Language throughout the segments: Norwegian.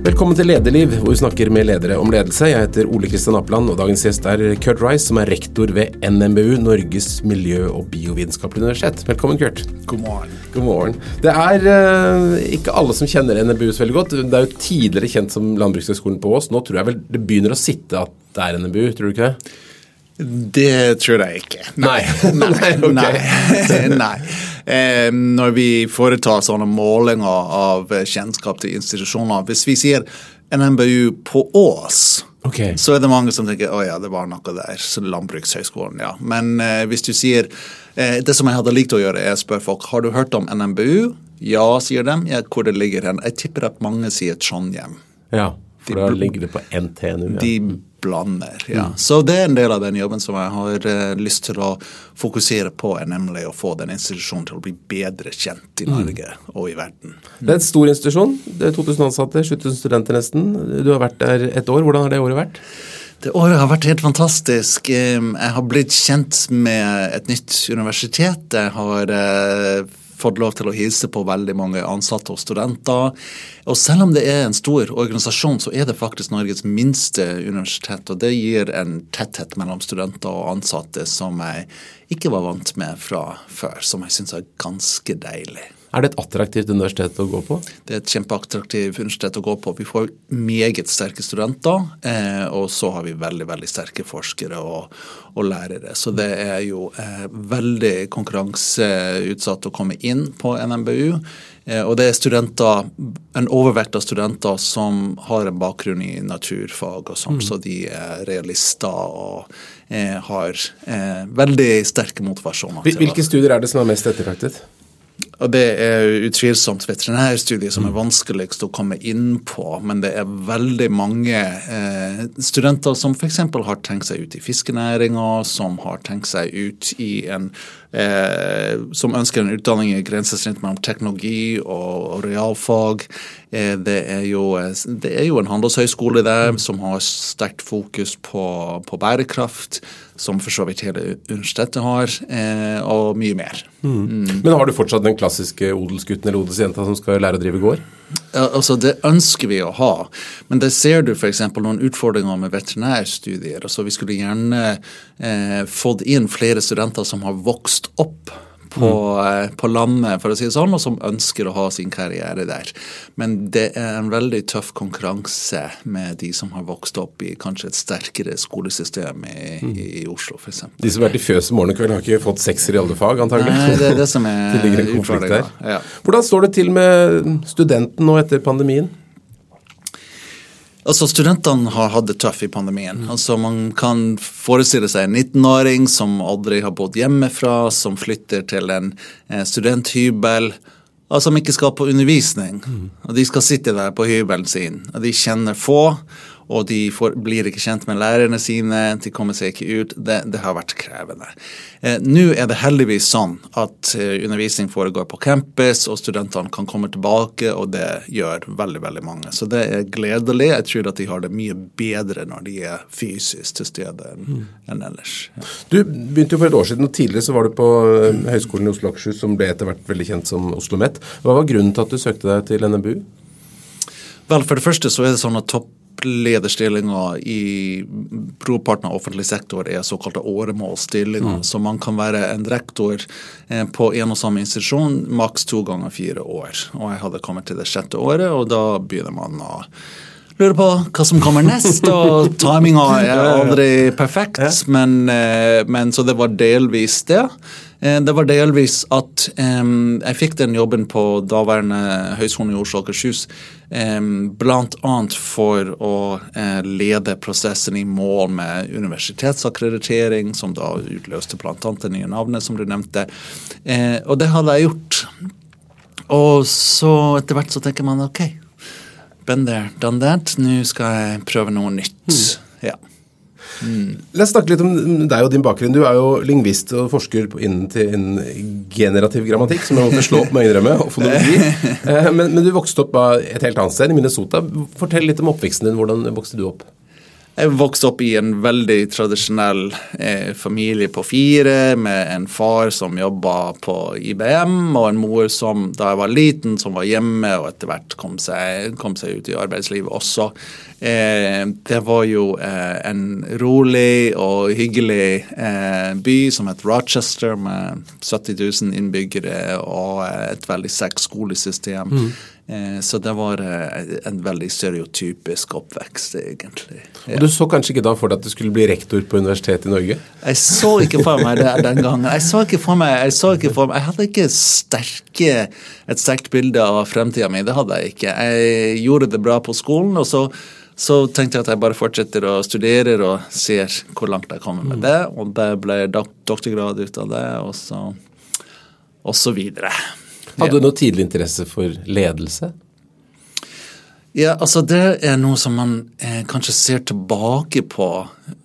Velkommen til Lederliv, hvor vi snakker med ledere om ledelse. Jeg heter Ole Kristian Apland, og dagens gjest er Kurt Rice, som er rektor ved NMBU, Norges miljø- og biovitenskapelige universitet. Velkommen, Kurt. God morgen. God morgen. Det er uh, ikke alle som kjenner NMBU så veldig godt. Det er jo tidligere kjent som Landbrukshøgskolen på Ås. Nå tror jeg vel det begynner å sitte at det er NMBU, tror du ikke det? Det tror jeg ikke. Nei. Nei. okay. Nei. Nei. Eh, når vi foretar sånne målinger av kjennskap til institusjoner Hvis vi sier NMBU på Ås, okay. så er det mange som tenker å ja, det var noe der. Så Landbrukshøgskolen, ja. Men eh, hvis du sier eh, Det som jeg hadde likt å gjøre, er å spørre folk har du hørt om NMBU. Ja, sier de. Ja, hvor det ligger hen. Jeg tipper at mange sier Trondheim. Ja, for da ligger det på NTNU. Ja. De blander. ja. Mm. Så det er en del av den jobben som jeg har uh, lyst til å fokusere på, er nemlig å få den institusjonen til å bli bedre kjent i mm. Norge mm. og i verden. Det er en stor institusjon. Det er 2000 ansatte, 7000 studenter nesten. Du har vært der et år. Hvordan har det året vært? Det året har vært helt fantastisk. Jeg har blitt kjent med et nytt universitet. Jeg har eh, fått lov til å hilse på veldig mange ansatte og studenter. Og selv om det er en stor organisasjon, så er det faktisk Norges minste universitet. Og det gir en tetthet mellom studenter og ansatte som jeg ikke var vant med fra før, som jeg syns er ganske deilig. Er det et attraktivt universitet å gå på? Det er et kjempeattraktivt universitet å gå på. Vi får meget sterke studenter, eh, og så har vi veldig veldig sterke forskere og, og lærere. Så det er jo eh, veldig konkurranseutsatt å komme inn på NMBU. Eh, og det er studenter, en overvekt av studenter som har en bakgrunn i naturfag og sånn, mm. så de er realister og eh, har eh, veldig sterke motivasjoner. Hvilke studier er det som er mest ettertraktet? Og det er utvilsomt veterinærstudiet som er vanskeligst å komme inn på, men det er veldig mange eh, studenter som f.eks. har tenkt seg ut i fiskenæringa, som har tenkt seg ut i en Som ønsker en utdanning i grensesnitt mellom teknologi og, realfag. Eh, det, er jo, det, er jo, en handelshøyskole der som har sterkt fokus på, på bærekraft som for så vidt hele universitetet har, eh, og mye mer. Mm. Mm. Men har du fortsatt den klassiske odelsgutten eller odelsjenta som skal lære å drive gård? Altså Det ønsker vi å ha, men det ser du f.eks. noen utfordringer med veterinærstudier. Altså Vi skulle gjerne eh, fått inn flere studenter som har vokst opp på, mm. på, landet, for å si det sånn, og som ønsker å ha sin karriere der. Men det er en veldig tøff konkurranse med de som har vokst opp i kanskje et sterkere skolesystem i, mm. i Oslo, f.eks. De som har vært i fjøset morgen og kveld, har ikke fått sekser i alle fag, antagelig? Nei, det er det som er det ligger en konflikt der. Ja. Hvordan står det til med studenten nå etter pandemien? Altså, Studentene har hatt det tøft i pandemien. Altså, Man kan forestille seg en 19-åring som aldri har bodd hjemmefra, som flytter til en eh, studenthybel, og som ikke skal på undervisning. Mm. Og De skal sitte der på hybelen sin, og de kjenner få og de får, blir ikke kjent med lærerne sine, de kommer seg ikke ut. Det, det har vært krevende. Eh, Nå er det heldigvis sånn at eh, undervisning foregår på campus, og studentene kan komme tilbake, og det gjør veldig veldig mange. Så det er gledelig. Jeg tror at de har det mye bedre når de er fysisk til stede enn mm. en ellers. Ja. Du begynte jo for et år siden, og tidligere så var du på eh, Høgskolen i Oslo Akershus, som ble etter hvert veldig kjent som Oslo OsloMet. Hva var grunnen til at du søkte deg til NMBU? Vel, For det første så er det sånn at topp topplederstillinger i brorparten av offentlig sektor er såkalte åremålsstillinger. Mm. Så man kan være en rektor eh, på en og samme institusjon maks to ganger fire år. Og jeg hadde kommet til det sjette året, og da begynner man å lure på hva som kommer nest, og timinga er aldri perfekt. Men, eh, men så det var delvis det. Eh, det var delvis at um, jeg fikk den jobben på daværende Høgskolen i Oslo og Akershus um, bl.a. for å uh, lede prosessen i mål med universitetsakkreditering, som da utløste bl.a. det nye navnet som du nevnte. Uh, og det hadde jeg gjort. Og så etter hvert så tenker man OK, been there, done that. Nå skal jeg prøve noe nytt. Mm. Ja. Mm. La oss snakke litt om deg og din bakgrunn. Du er jo lingvist og forsker innen, innen generativ grammatikk, som jeg måtte slå opp, med å innrømme, og fonologi. Eh, men, men, du vokste opp et helt annet sted, i Minnesota. Fortell litt om oppveksten din. Hvordan vokste du opp? Jeg vokste opp i en veldig tradisjonell eh, familie på fire, med en far som jobba på IBM, og en mor som da jeg var liten, som var hjemme og etter hvert kom seg, kom seg ut i arbeidslivet også. Eh, det var jo eh, en rolig og hyggelig eh, by som het Rochester, med 70 000 innbyggere og et veldig sterkt skolesystem. Mm. Eh, så det var eh, en veldig stereotypisk oppvekst, egentlig. Ja. Og Du så kanskje ikke da for deg at du skulle bli rektor på Universitetet i Norge? Jeg så ikke for meg det den gangen. Jeg så ikke for meg, jeg, så ikke for meg, jeg hadde ikke sterke, et sterkt bilde av fremtida mi. Det hadde jeg ikke. Jeg gjorde det bra på skolen, og så, så tenkte jeg at jeg bare fortsetter å studere og ser hvor langt jeg kommer med mm. det. Og det ble doktorgrad ut av det, og så, og så videre. Hadde du noe tidlig interesse for ledelse? Ja, altså Det er noe som man eh, kanskje ser tilbake på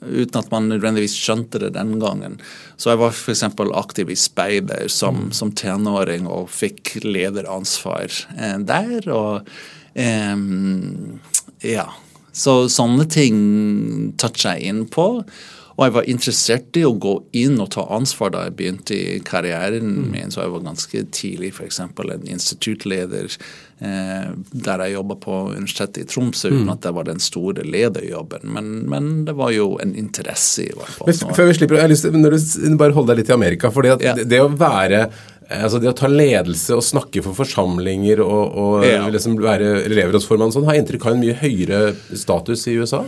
uten at man nødvendigvis skjønte det den gangen. Så jeg var f.eks. aktiv i speider som, mm. som, tenåring og fikk lederansvar eh, der. Og eh, ja. Så sånne ting toucha jeg inn på. Og jeg var interessert i å gå inn og ta ansvar da jeg begynte i karrieren mm. min. Så jeg var ganske tidlig f.eks. en instituttleder eh, der jeg jobba på Universitetet i Tromsø, uten mm. at det var den store lederjobben. Men, men, det var jo en interesse i hvert fall. Men før vi slipper, jeg har lyst til, bare holde deg litt i Amerika. for ja. det, det å være altså Det å ta ledelse og snakke for forsamlinger og, og ja. liksom være elevrådsformann sånn, har inntrykk av en mye høyere status i USA?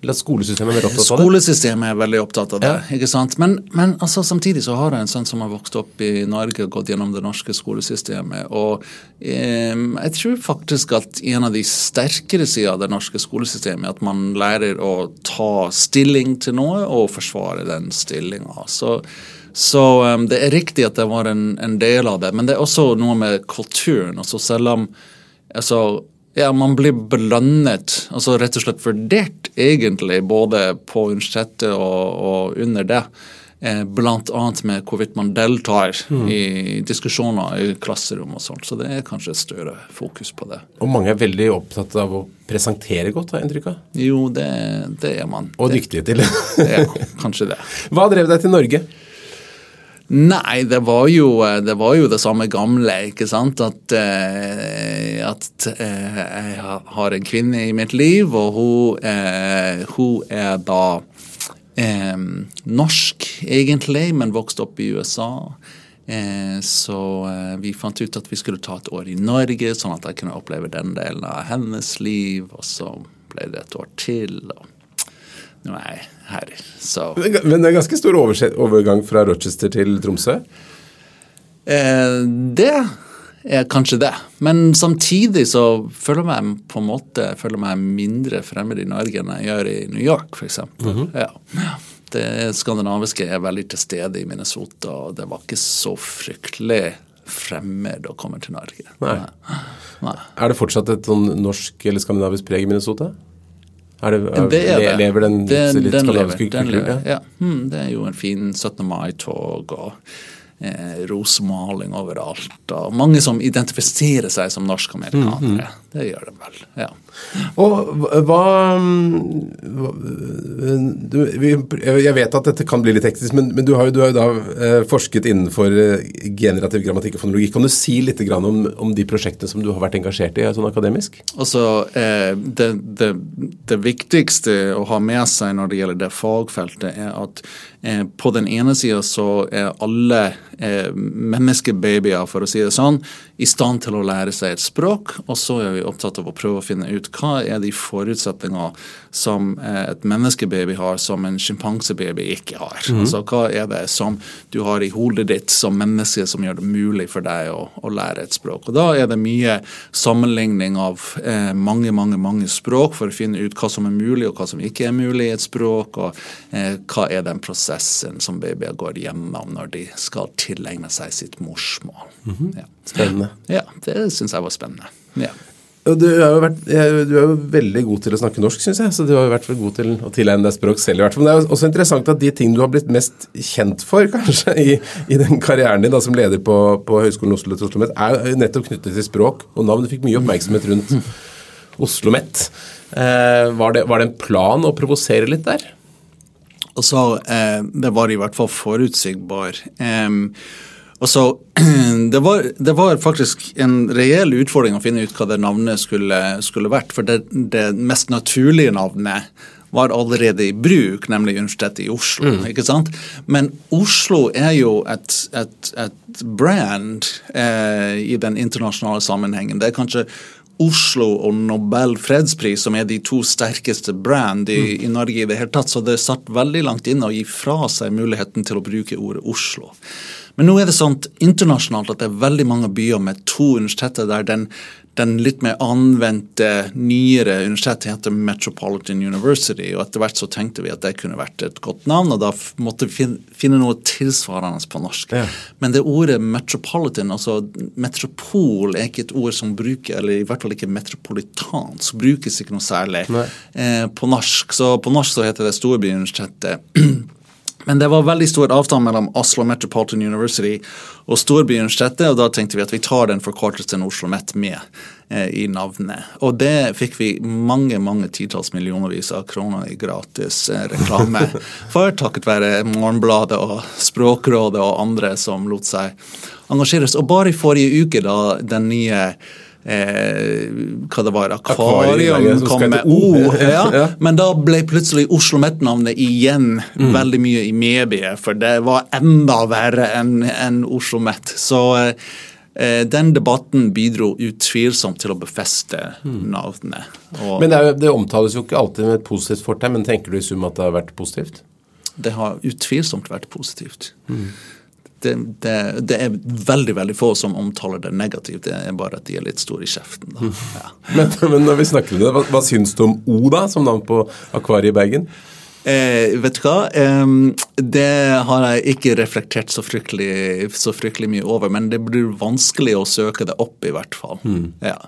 Eller at skolesystemet er veldig opptatt av det? Skolesystemet er veldig opptatt av det. Ja. ikke sant? Men, men altså, samtidig så har jeg en sønn som har vokst opp i Norge og gått gjennom det norske skolesystemet. Og eh, jeg tror faktisk at en av de sterkere sider av det norske skolesystemet er at man lærer å ta stilling til noe og forsvare den stillinga. Så um, det er riktig at det var en, en, del av det, men det er også noe med kulturen. altså Selv om altså, ja, man blir belønnet, altså rett og slett vurdert egentlig, både på universitetet og, og under det. Eh, Bl.a. med hvorvidt man deltar mm. i diskusjoner i klasserom og sånt. Så det er kanskje et større fokus på det. Og mange er veldig opptatt av å presentere godt, har jeg inntrykk av? Jo, det, det er man. Og dyktige til ja, kanskje det. Hva drev deg til Norge? Nei, det var, jo, det var jo det samme gamle, ikke sant. At, eh, at eh, jeg har en kvinne i mitt liv, og hun, eh, hun er da eh, norsk, egentlig, men vokst opp i USA. Eh, så eh, vi fant ut at vi skulle ta et år i Norge, sånn at jeg kunne oppleve den delen av hennes liv. Og så ble det et år til. og nå er jeg her. Så. Men det er ganske stor overgang fra Rochester til Tromsø? Eh, det er kanskje det. Men samtidig så føler jeg meg på en måte meg mindre fremmed i Norge enn jeg gjør i New York, f.eks. Mm -hmm. ja. Det skandinaviske er veldig til stede i Minnesota, og det var ikke så fryktelig fremmed å komme til Norge. Nei. Nei. Er det fortsatt et sånn norsk eller skandinavisk preg i Minnesota? Er det, er, det er det. Lever den, den litt skandinaviske kulturen? Ja. Mm, det er jo en fin 17. mai-tog og eh, rosemaling overalt. Og mange som identifiserer seg som norsk-amerikanere. Mm, mm. Det gjør de vel. ja. Og hva, du, Jeg vet at dette kan bli litt teknisk, men, men du, har jo, du har jo da eh, forsket innenfor eh, generativ grammatikk og fonologi. Kan du si litt om, om, de prosjektene som du har vært engasjert i sånn akademisk? Altså, eh, det, det, det, viktigste å ha med seg når det gjelder det fagfeltet, er at på den ene sida så er alle menneskebabyer, for å si det sånn, i stand til å lære seg et språk. Og så er vi opptatt av å prøve å finne ut hva er de forutsetninger som eh, et menneskebaby har som en sjimpansebaby ikke har. Mm. Altså Hva er det som du har i hodet ditt som menneske som gjør det mulig for deg å, å lære et språk. Og Da er det mye sammenligning av eh, mange mange, mange språk for å finne ut hva som er mulig og hva som ikke er mulig i et språk, og eh, hva er den prosessen som babyer går gjennom når de skal tilegne seg sitt morsmål. Mm -hmm. ja. Spennende. Ja, det syns jeg var spennende. Ja. Du er, vært, du er, jo veldig god til å snakke norsk, syns jeg. Så du har jo vært god til å tilegne deg språk selv. i hvert fall. Men det er jo også interessant at de ting du har blitt mest kjent for, kanskje, i, i den karrieren din da, som leder på, på Høgskolen Oslo, til Oslo er nettopp knyttet til språk og navn. Du fikk mye oppmerksomhet rundt Oslo Met. Eh, var, det, var, det, en plan å provosere litt der? Altså, eh, det var i hvert fall forutsigbar. og så, det var, det var, faktisk en reell utfordring å finne ut hva det navnet skulle, skulle vært. For det, det mest naturlige navnet var allerede i bruk, nemlig Universitetet i Oslo. Mm. ikke sant? Men Oslo er jo et, et, et brand eh, i den internasjonale sammenhengen. Det er kanskje Oslo og Nobel fredspris som er de to sterkeste brand i, mm. i, Norge i det hele tatt. Så det satt veldig langt inne å gi fra seg muligheten til å bruke ordet Oslo. Men nå er det sånn internasjonalt at det er veldig mange byer med to universiteter der den den litt mer anvendte, nyere universitetet heter Metropolitan University. og Etter hvert så tenkte vi at det kunne vært et godt navn, og da måtte vi finne noe tilsvarende på norsk. Ja. Men det ordet metropolitan, altså metropol, er ikke et ord som bruker, eller i hvert fall ikke metropolitansk, brukes ikke noe særlig eh, på norsk. Så på norsk så heter det Storbyuniversitetet. Men det var veldig stor avstand mellom Oslo Metropolitan University og Storbyuniversitetet, og da tenkte vi at vi tar den forkortelsen Oslo Met med eh, i navnet. Og det fikk vi mange mange titalls millionervis av kroner i gratis eh, reklame for, takket være Morgenbladet og Språkrådet og andre som lot seg engasjeres. Og bare i forrige uke, da den nye eh, hva det var, akvarium kom med O. Ja, ja. Men da ble plutselig Oslo Met-navnet igjen mm. veldig mye i mediet, for det var enda verre enn en Oslo Met. Så eh, den debatten bidro utvilsomt til å befeste mm. navnet. Og, men det, er, det, omtales jo ikke alltid med et positivt fortegn, men tenker du i sum at det har vært positivt? Det har utvilsomt vært positivt. Mm det, det, det, er veldig veldig få som omtaler det negativt. Det er bare at de er litt store i kjeften. Da. Ja. men, men, når vi snakker om det, hva, hva syns du om O da, som navn på akvariet i Bergen? Eh, vet du hva? Eh, det har jeg ikke reflektert så fryktelig, så fryktelig, mye over. Men det blir vanskelig å søke det opp, i hvert fall. Mm. Ja.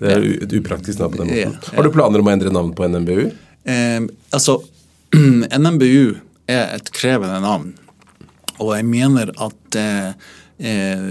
Det er et upraktisk navn på den måten. Ja, har du planer om å endre navn på NMBU? Eh, altså, NMBU er et krevende navn. Og jeg mener at eh, eh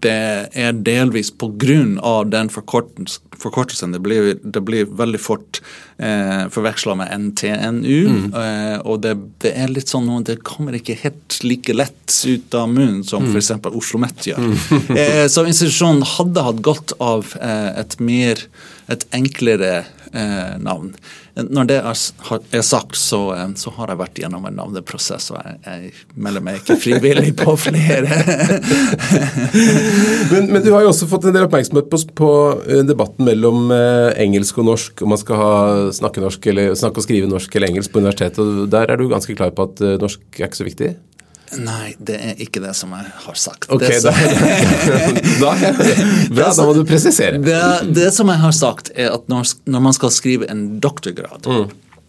det er delvis pga. den forkortelsen. Det blir, det blir veldig fort eh, forveksla med NTNU. Mm. Eh, og det, det, er litt sånn det kommer ikke helt like lett ut av munnen som mm. f.eks. Oslo Met gjør. Mm. eh, så institusjonen hadde hatt godt av eh, et mer et enklere eh, navn. Når det er sagt, så, eh, så, har jeg vært gjennom en navneprosess, og jeg, jeg melder meg ikke frivillig på flere. men, men, du har jo også fått en del oppmerksomhet på, på eh, debatten mellom eh, engelsk og norsk, om man skal ha, snakke, norsk eller, snakke og skrive norsk eller engelsk på universitetet. og Der er du ganske klar på at norsk er ikke så viktig? Nei, det er ikke det som jeg har sagt. Ok, det, som, da, bra, da må du presisere. Det, det, som jeg har sagt, er at når, når man skal skrive en doktorgrad, mm.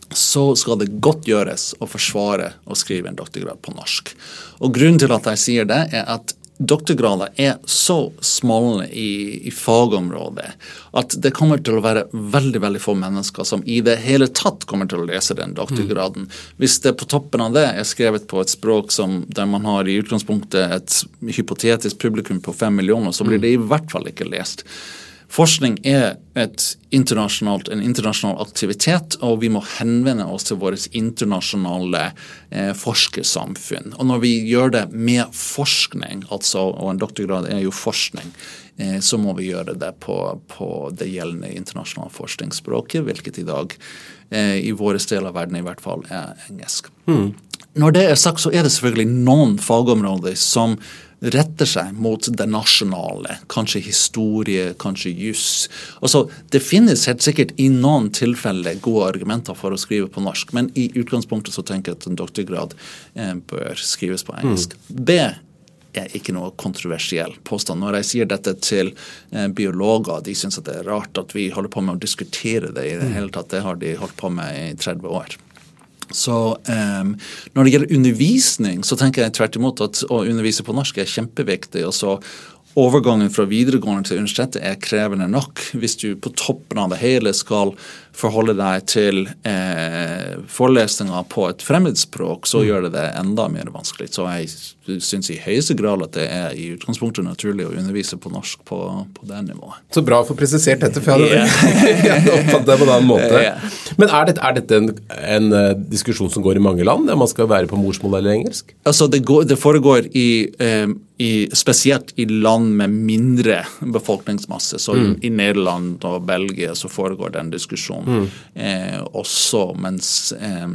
så skal det godt gjøres å forsvare å skrive en doktorgrad på norsk. Og Grunnen til at jeg sier det, er at doktorgrader er så smale i, i, fagområdet at det kommer til å være veldig veldig få mennesker som i det hele tatt kommer til å lese den doktorgraden. Mm. Hvis det på toppen av det er skrevet på et språk som, der man har i utgangspunktet et hypotetisk publikum på fem millioner, så blir det i hvert fall ikke lest. Forskning er en internasjonal aktivitet, og vi må henvende oss til vårt internasjonale eh, forskersamfunn. Og når vi gjør det med forskning, altså, og en doktorgrad er jo forskning, eh, så må vi gjøre det på, på det gjeldende internasjonale forskningsspråket, hvilket i dag eh, i vår del av verden i hvert fall er engelsk. Mm. Når det er sagt, så er det selvfølgelig noen fagområder som retter seg mot det nasjonale. Kanskje historie, kanskje juss. Altså, det finnes helt sikkert i noen tilfeller gode argumenter for å skrive på norsk, men i utgangspunktet så tenker jeg at en doktorgrad eh, bør skrives på engelsk. Mm. Det er ikke noe kontroversiell påstand. Når jeg sier dette til eh, biologer, de syns det er rart at vi holder på med å diskutere det i det mm. hele tatt. Det har de holdt på med i 30 år. Så um, Når det gjelder undervisning, så tenker jeg tvert imot at å undervise på norsk er kjempeviktig. og så overgangen fra videregående til universitetet er krevende nok. Hvis du på toppen av det hele skal forholde deg til eh, forelesninger på et fremmedspråk, så mm. gjør det det enda mer vanskelig. Så jeg syns i høyeste grad at det er i utgangspunktet naturlig å undervise på norsk på, på det nivået. Så bra å få presisert dette, for jeg hadde oppfattet det på en annen måte. Men er dette, er dette en, en, eh, diskusjon som går i mange land, om man skal være på morsmål eller engelsk? Altså, det, går, det foregår i eh, i, spesielt i land med mindre befolkningsmasse. Så mm. i Nederland og Belgia så foregår den diskusjonen mm. eh, også, mens eh,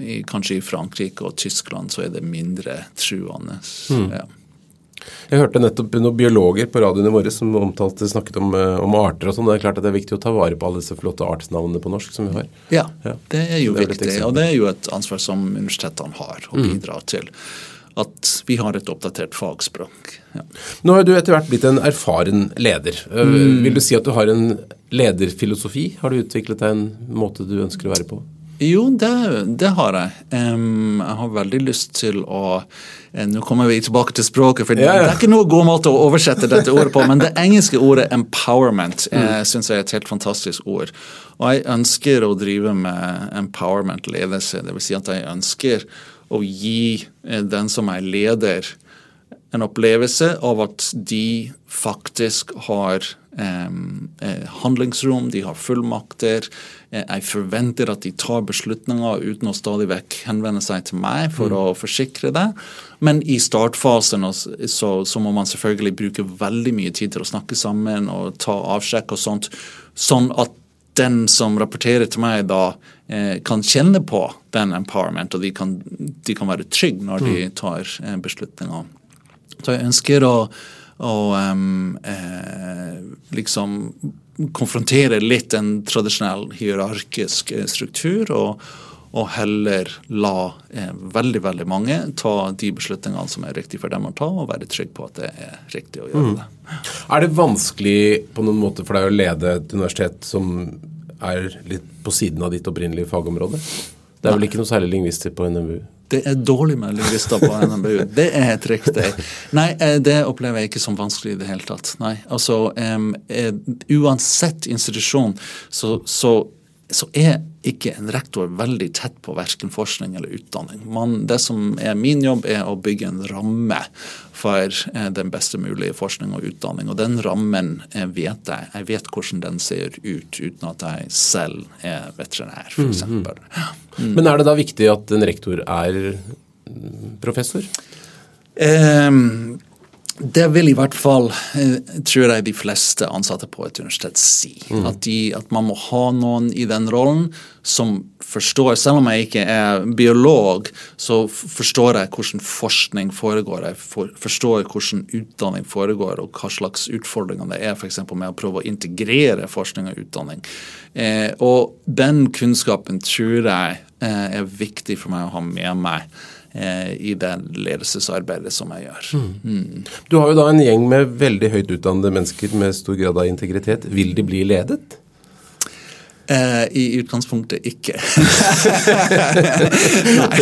i, kanskje i Frankrike og Tyskland så er det mindre truende. Mm. Ja. Jeg hørte nettopp noen biologer på radioen i morges som omtalte, snakket om, eh, om, arter og sånn. Det er klart at det er viktig å ta vare på alle disse flotte artsnavnene på norsk som vi har. Ja, ja. det er jo det er viktig. Og det er jo et ansvar som universitetene har å mm. bidra til at vi har et oppdatert fagspråk. Ja. Nå har du etter hvert blitt en erfaren leder. Eh, mm. Vil du si at du har en lederfilosofi? Har du utviklet deg en måte du ønsker å være på? Jo, det, det har jeg. Um, jeg har veldig lyst til å uh, Nå kommer vi tilbake til språket, for ja, ja. det er ikke noe god måte å oversette dette ordet på, men det engelske ordet 'empowerment' mm. uh, syns jeg er et helt fantastisk ord. Og jeg ønsker å drive med empowerment-ledelse. Det vil si at jeg ønsker å gi eh, den som er leder, en opplevelse av at de faktisk har eh, handlingsrom, de har fullmakter. Eh, jeg forventer at de tar beslutninger uten å stadig vekk henvende seg til meg for mm. å forsikre det. Men i startfasen så, så, må man selvfølgelig bruke veldig mye tid til å snakke sammen og ta avsjekk og sånt, sånn at den som rapporterer til meg, da kan kjenne på den empowerment, og de kan, de kan være trygge når de mm. tar eh, beslutninger. Så jeg ønsker å, å um, eh, liksom konfrontere litt en tradisjonell hierarkisk eh, struktur. og og heller la eh, veldig veldig mange ta de beslutningene som er riktige for dem å ta, og være trygg på at det er riktig å gjøre mm. det. Er det vanskelig på noen måte for deg å lede et universitet som er litt på siden av ditt opprinnelige fagområde? Det er vel ikke noe særlig lingvister på NMBU? Det er dårlig med lingvister på NMBU. Det er helt riktig. Nei, eh, det opplever jeg ikke som vanskelig i det hele tatt. Nei, altså um, Uansett institusjon så, så så er ikke en rektor veldig tett på verken forskning eller utdanning. Man, det som er min jobb, er å bygge en ramme for eh, den beste mulige forskning og utdanning. Og den rammen eh, vet jeg. Jeg vet hvordan den ser ut, uten at jeg selv er veterinær, f.eks. Mm, mm. mm. Men er det da viktig at en rektor er professor? Um, det vil i hvert fall, eh, tror jeg, de fleste ansatte på et universitet si. Mm. At, de, at, man må ha noen i den rollen som forstår Selv om jeg ikke er biolog, så forstår jeg hvordan forskning foregår. Jeg for, forstår hvordan utdanning foregår, og hva slags utfordringer det er f.eks. med å prøve å integrere forskning og utdanning. Eh, og den kunnskapen tror jeg eh, er viktig for meg å ha med meg i det ledelsesarbeidet som jeg gjør. Mm. Mm. Du har jo da en gjeng med veldig høyt utdannede mennesker med stor grad av integritet. Vil de bli ledet? Eh, I utgangspunktet ikke. Nei.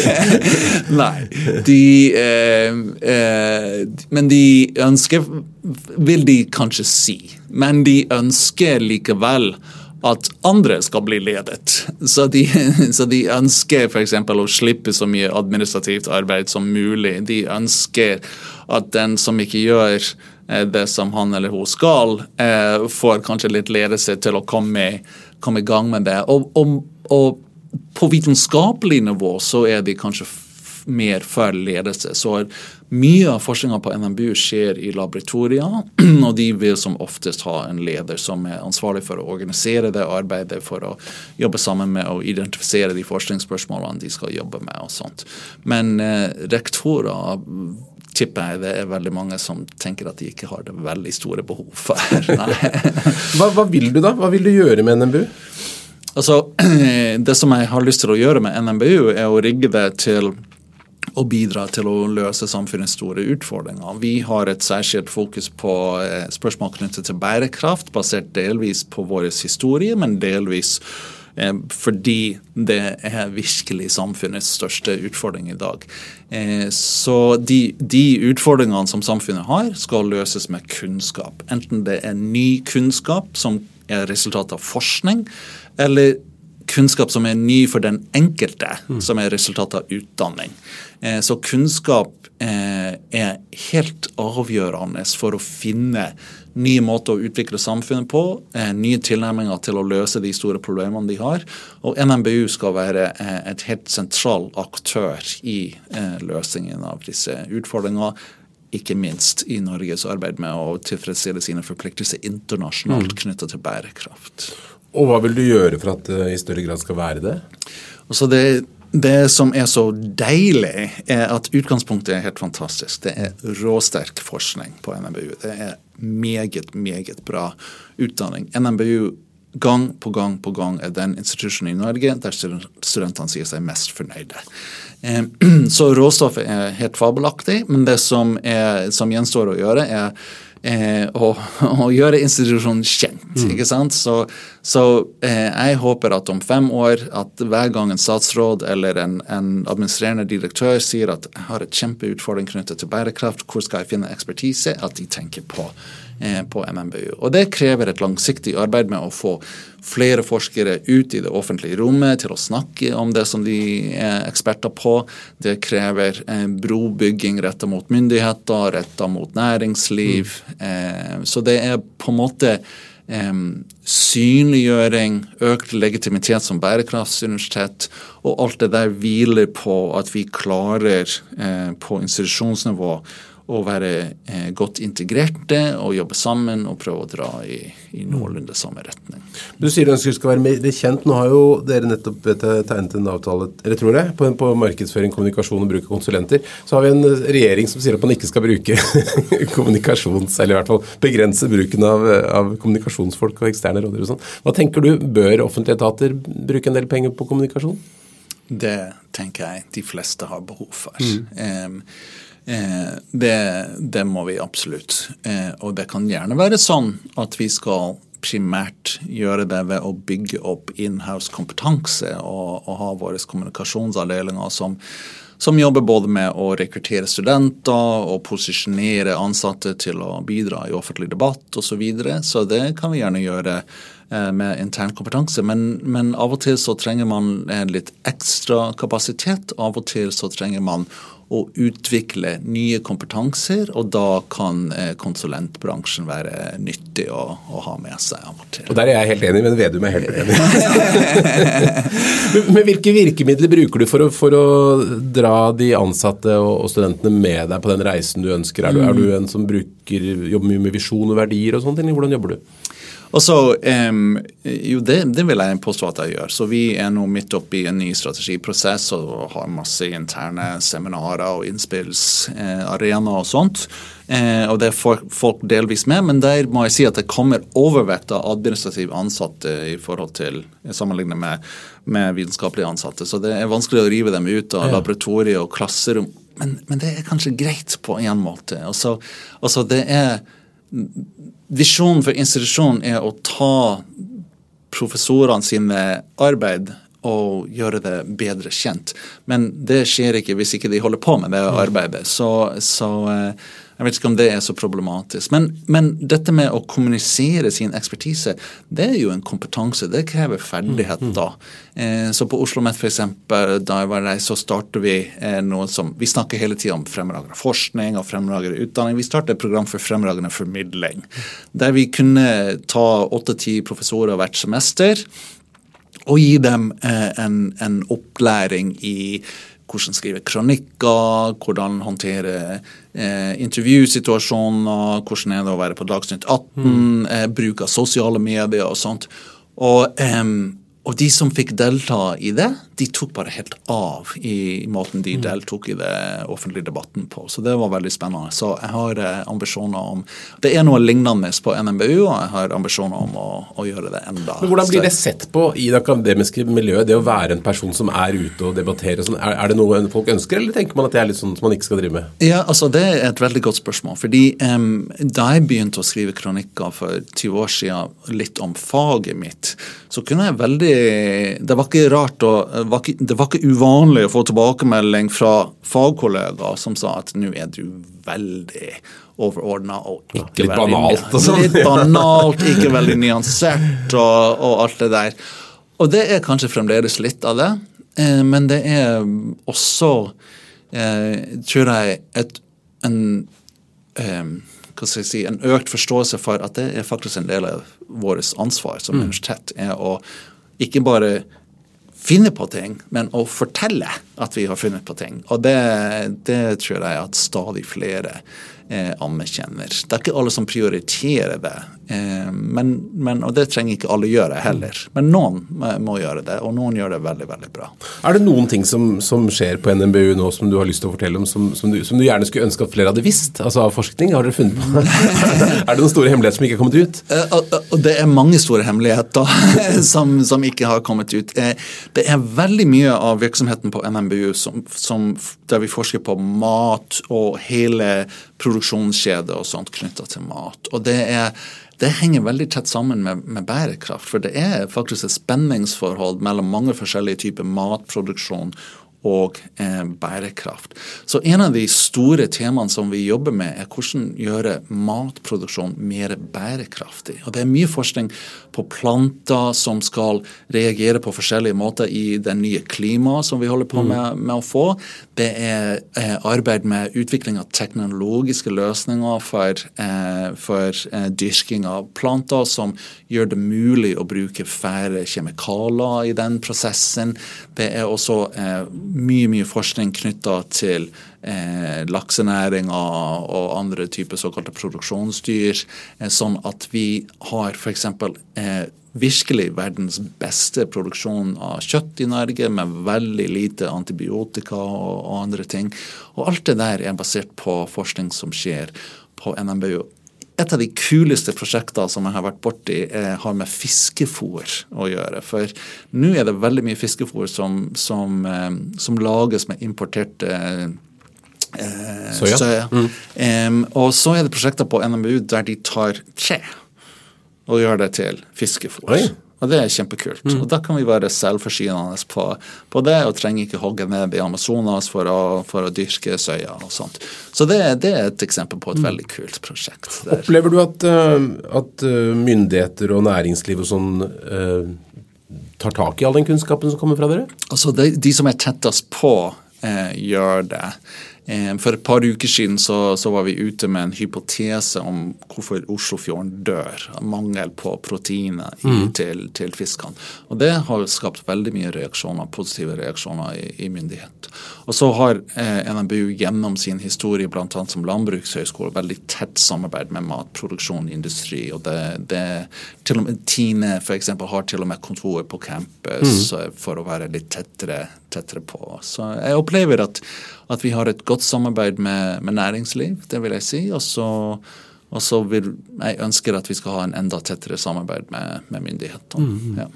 Nei. De eh, eh, Men de ønsker Vil de kanskje si. Men de ønsker likevel at andre skal bli ledet. Så de, så de ønsker f.eks. å slippe så mye administrativt arbeid som mulig. De ønsker at den som ikke gjør eh, det som han eller hun skal, eh, får kanskje litt ledelse til å komme, komme i gang med det. Og, og, og, på vitenskapelig nivå så er de kanskje mer for ledelse. Så mye av forskninga på NMBU skjer i laboratorier, og de vil som oftest ha en leder som er ansvarlig for å organisere det arbeidet, for å jobbe sammen med å identifisere de forskningsspørsmålene de skal jobbe med. og sånt. Men eh, rektorer tipper jeg det er veldig mange som tenker at de ikke har det veldig store behov for. hva, hva vil du da? Hva vil du gjøre med NMBU? Altså, Det som jeg har lyst til å gjøre med NMBU, er å rigge det til og bidra til å løse samfunnets store utfordringer. Vi har et særskilt fokus på eh, spørsmål knyttet til bærekraft, basert delvis på vår historie, men delvis Eh, fordi det er virkelig samfunnets største utfordring i dag. Eh, så de, de, utfordringene som samfunnet har, skal løses med kunnskap. Enten det er ny kunnskap som er resultat av forskning, eller kunnskap som er ny for den enkelte, mm. som er resultatet av utdanning. Eh, så kunnskap er helt avgjørende for å finne nye måter å utvikle samfunnet på, eh, nye tilnærminger til å løse de store problemene de har. Og NMBU skal være eh, et helt sentral aktør i eh, løsningen av disse utfordringene. Ikke minst i Norges arbeid med å tilfredsstille sine forpliktelser internasjonalt mm. knytta til bærekraft. Og hva vil du gjøre for at det i større grad skal være det? Altså det det som er så deilig, er at utgangspunktet er helt fantastisk. Det er råsterk forskning på NMBU. Det er meget, meget bra utdanning. NMBU gang på gang på gang er den institusjonen i Norge der studentene sier seg mest fornøyde. Eh, så råstoffet er helt fabelaktig, men det som, er, som gjenstår å gjøre, er å, og, og, gjøre institusjonen kjent. Mm. ikke sant? Så, så eh, jeg håper at om fem år at hver gang en statsråd eller en, en administrerende direktør sier at jeg har et kjempeutfordring knyttet til bærekraft, hvor skal jeg finne ekspertise, at de tenker på Eh, på MMBU. Og Det krever et langsiktig arbeid med å få flere forskere ut i det offentlige rommet til å snakke om det som de er eksperter på. Det krever eh, brobygging retta mot myndigheter, retta mot næringsliv. Mm. Så det er på en måte synliggjøring, økt legitimitet som bærekraftsuniversitet, og alt det der hviler på at vi klarer uh, på institusjonsnivå å være eh, godt integrerte og jobbe sammen og prøve å dra i, i noenlunde samme retning. Du sier du ønsker du skal være mer kjent. Nå har jo dere nettopp tegnet en avtale eller tror jeg, på, på markedsføring, kommunikasjon og bruk av konsulenter. Så har vi en regjering som sier at man ikke skal bruke kommunikasjons... Eller i hvert fall begrense bruken av, av kommunikasjonsfolk og eksterne rådgivere og sånn. Hva tenker du, bør offentlige etater bruke en del penger på kommunikasjon? Det tenker jeg de fleste har behov for. Mm. Um, Eh, det, det, må vi absolutt. Eh, og det kan gjerne være sånn at vi skal primært gjøre det ved å bygge opp inhouse kompetanse og, og ha våre kommunikasjonsavdelinger som, som jobber både med å rekruttere studenter og posisjonere ansatte til å bidra i offentlig debatt osv. Så, videre. så det kan vi gjerne gjøre eh, med intern kompetanse. Men, men, av og til så trenger man litt ekstra kapasitet. Av og til så trenger man å utvikle nye kompetanser, og da kan eh, konsulentbransjen være nyttig å, å, ha med seg av og til. Og Der er jeg helt enig, men Vedum er helt uenig. men hvilke virkemidler bruker du for å, for å dra de ansatte og, studentene med deg på den reisen du ønsker? Er du, er du en som bruker, jobber mye med visjon og verdier og sånne ting? Hvordan jobber du? Og så, um, jo det, det, vil jeg påstå at jeg gjør. Så Vi er nå midt oppe i en ny strategiprosess og har masse interne seminarer og innspillsarenaer og sånt. Eh, og det får folk delvis med, men der må jeg si at det kommer overvekt av administrativt ansatte i forhold til sammenlignet med, med vitenskapelige ansatte. Så det er vanskelig å rive dem ut av ja. laboratoriet og klasserom. Men, men, det er kanskje greit på en måte. Altså, altså det er Visjonen for institusjonen er å ta professorene sine arbeid og gjøre det bedre kjent. Men det skjer ikke hvis ikke de holder på med det arbeidet. Så, så eh, jeg vet ikke om det er så problematisk. Men, men, dette med å kommunisere sin ekspertise, det er jo en kompetanse. Det krever ferdighet mm, mm. da. Eh, så på Oslo OsloMet f.eks., da jeg var der, så starter vi eh, noe som Vi snakker hele tida om fremragende forskning og fremragende utdanning. Vi startet et program for fremragende formidling. Der vi kunne ta åtte-ti professorer hvert semester og gi dem eh, en, en opplæring i hvordan skrive kronikker, hvordan håndtere eh, intervjusituasjoner, hvordan er det å være på Dagsnytt 18, mm. eh, bruk av sosiale medier og sånt. Og, eh, og, de som fikk delta i det, de tok bare helt av i måten de mm. deltok i det offentlige debatten på. Så det var veldig spennende. Så jeg har eh, ambisjoner om Det er noe lignende på NMBU, og jeg har ambisjoner om å, å gjøre det enda Men Hvordan blir det sett på i det akademiske miljøet, det å være en person som er ute og debatterer? Sånn, er, er, det noe folk ønsker, eller tenker man at det er litt sånn som man ikke skal drive med? Ja, altså Det er et veldig godt spørsmål. fordi um, Da jeg begynte å skrive kronikker for 20 år siden litt om faget mitt, så kunne jeg veldig Det var ikke rart å var ikke, det var ikke uvanlig å få tilbakemelding fra fagkollegaer som sa at nå er du veldig overordna og ikke litt banalt. Sånn. Litt banalt, ikke veldig nyansert og, og, alt det der. Og det er kanskje fremdeles litt av det, eh, men det er også, eh, tror jeg, et, en eh, hva skal jeg si, en økt forståelse for at det er faktisk en del av vårt ansvar som mm. universitet. er å ikke bare finne på ting, men å fortelle at vi har funnet på ting. Og det, det tror jeg at stadig flere eh, anerkjenner. Det er ikke alle som prioriterer det. Eh, men, men, og det trenger ikke alle gjøre heller. Men noen må gjøre det, og noen gjør det veldig veldig bra. Er det noen ting som, som skjer på NMBU nå som du har lyst til å fortelle om, som, som, du, som, du, gjerne skulle ønske at flere hadde visst? Altså av forskning? Har dere funnet på Er det noen store hemmeligheter som ikke har kommet ut? Uh, det er mange store hemmeligheter som, ikke har kommet ut. Det er veldig mye av virksomheten på NMBU som, der vi forsker på mat og hele produksjonskjedet og sånt knytta til mat. Og det er det henger veldig tett sammen med, med, bærekraft. For det er faktisk et spenningsforhold mellom mange forskjellige typer matproduksjon og eh, bærekraft. Så en av de store temaene som vi jobber med, er hvordan gjøre matproduksjon mer bærekraftig. Og Det er mye forskning på planter som skal reagere på forskjellige måter i det nye klimaet som vi holder på mm. med, med å få. Det er eh, arbeid med utvikling av teknologiske løsninger for, eh, for eh, dyrking av planter som gjør det mulig å bruke færre kjemikalier i den prosessen. Det er også eh, mye mye forskning knytta til eh, laksenæringa og andre typer såkalte produksjonsdyr, eh, sånn at vi har f.eks. Eh, virkelig verdens beste produksjon av kjøtt i Norge, med veldig lite antibiotika og, og andre ting. Og alt det der er basert på forskning som skjer på NMBU et av de kuleste prosjektene som jeg har vært borti, er, har med fiskefôr å gjøre. For nå er det veldig mye fiskefôr som, som, eh, som lages med importerte eh, soya. soya. Mm. Um, og så er det prosjekter på NMBU der de tar tre og gjør det til fiskefôr. Oi. Og det er kjempekult. Mm. Og da kan vi være selvforsynende på, på, det, og trenger ikke hogge ned i Amazonas for å, for å dyrke soya og sånt. Så det, det, er et eksempel på et mm. veldig kult prosjekt. Der. Opplever du at, eh, at, eh, myndigheter og næringsliv og sånn uh, tar tak i all den kunnskapen som kommer fra dere? Altså, de, de som er tettest på, uh, gjør det. Eh, for et par uker siden så, så, var vi ute med en hypotese om hvorfor Oslofjorden dør. Mangel på proteiner mm. til, til, fiskene. Og Det har skapt veldig mye reaksjoner, positive reaksjoner i, i myndighet. Og så har eh, NMBU gjennom sin historie bl.a. som landbrukshøyskole veldig tett samarbeid med matproduksjon industri. og det, det til og med Tine for eksempel, har til og med kontor på campus mm. for å være litt tettere, tettere på. Så jeg opplever at at vi har et godt samarbeid med, med næringsliv, det vil jeg si. Og så, og så vil jeg ønsker at vi skal ha en enda tettere samarbeid med, med myndighetene. Mm. Ja.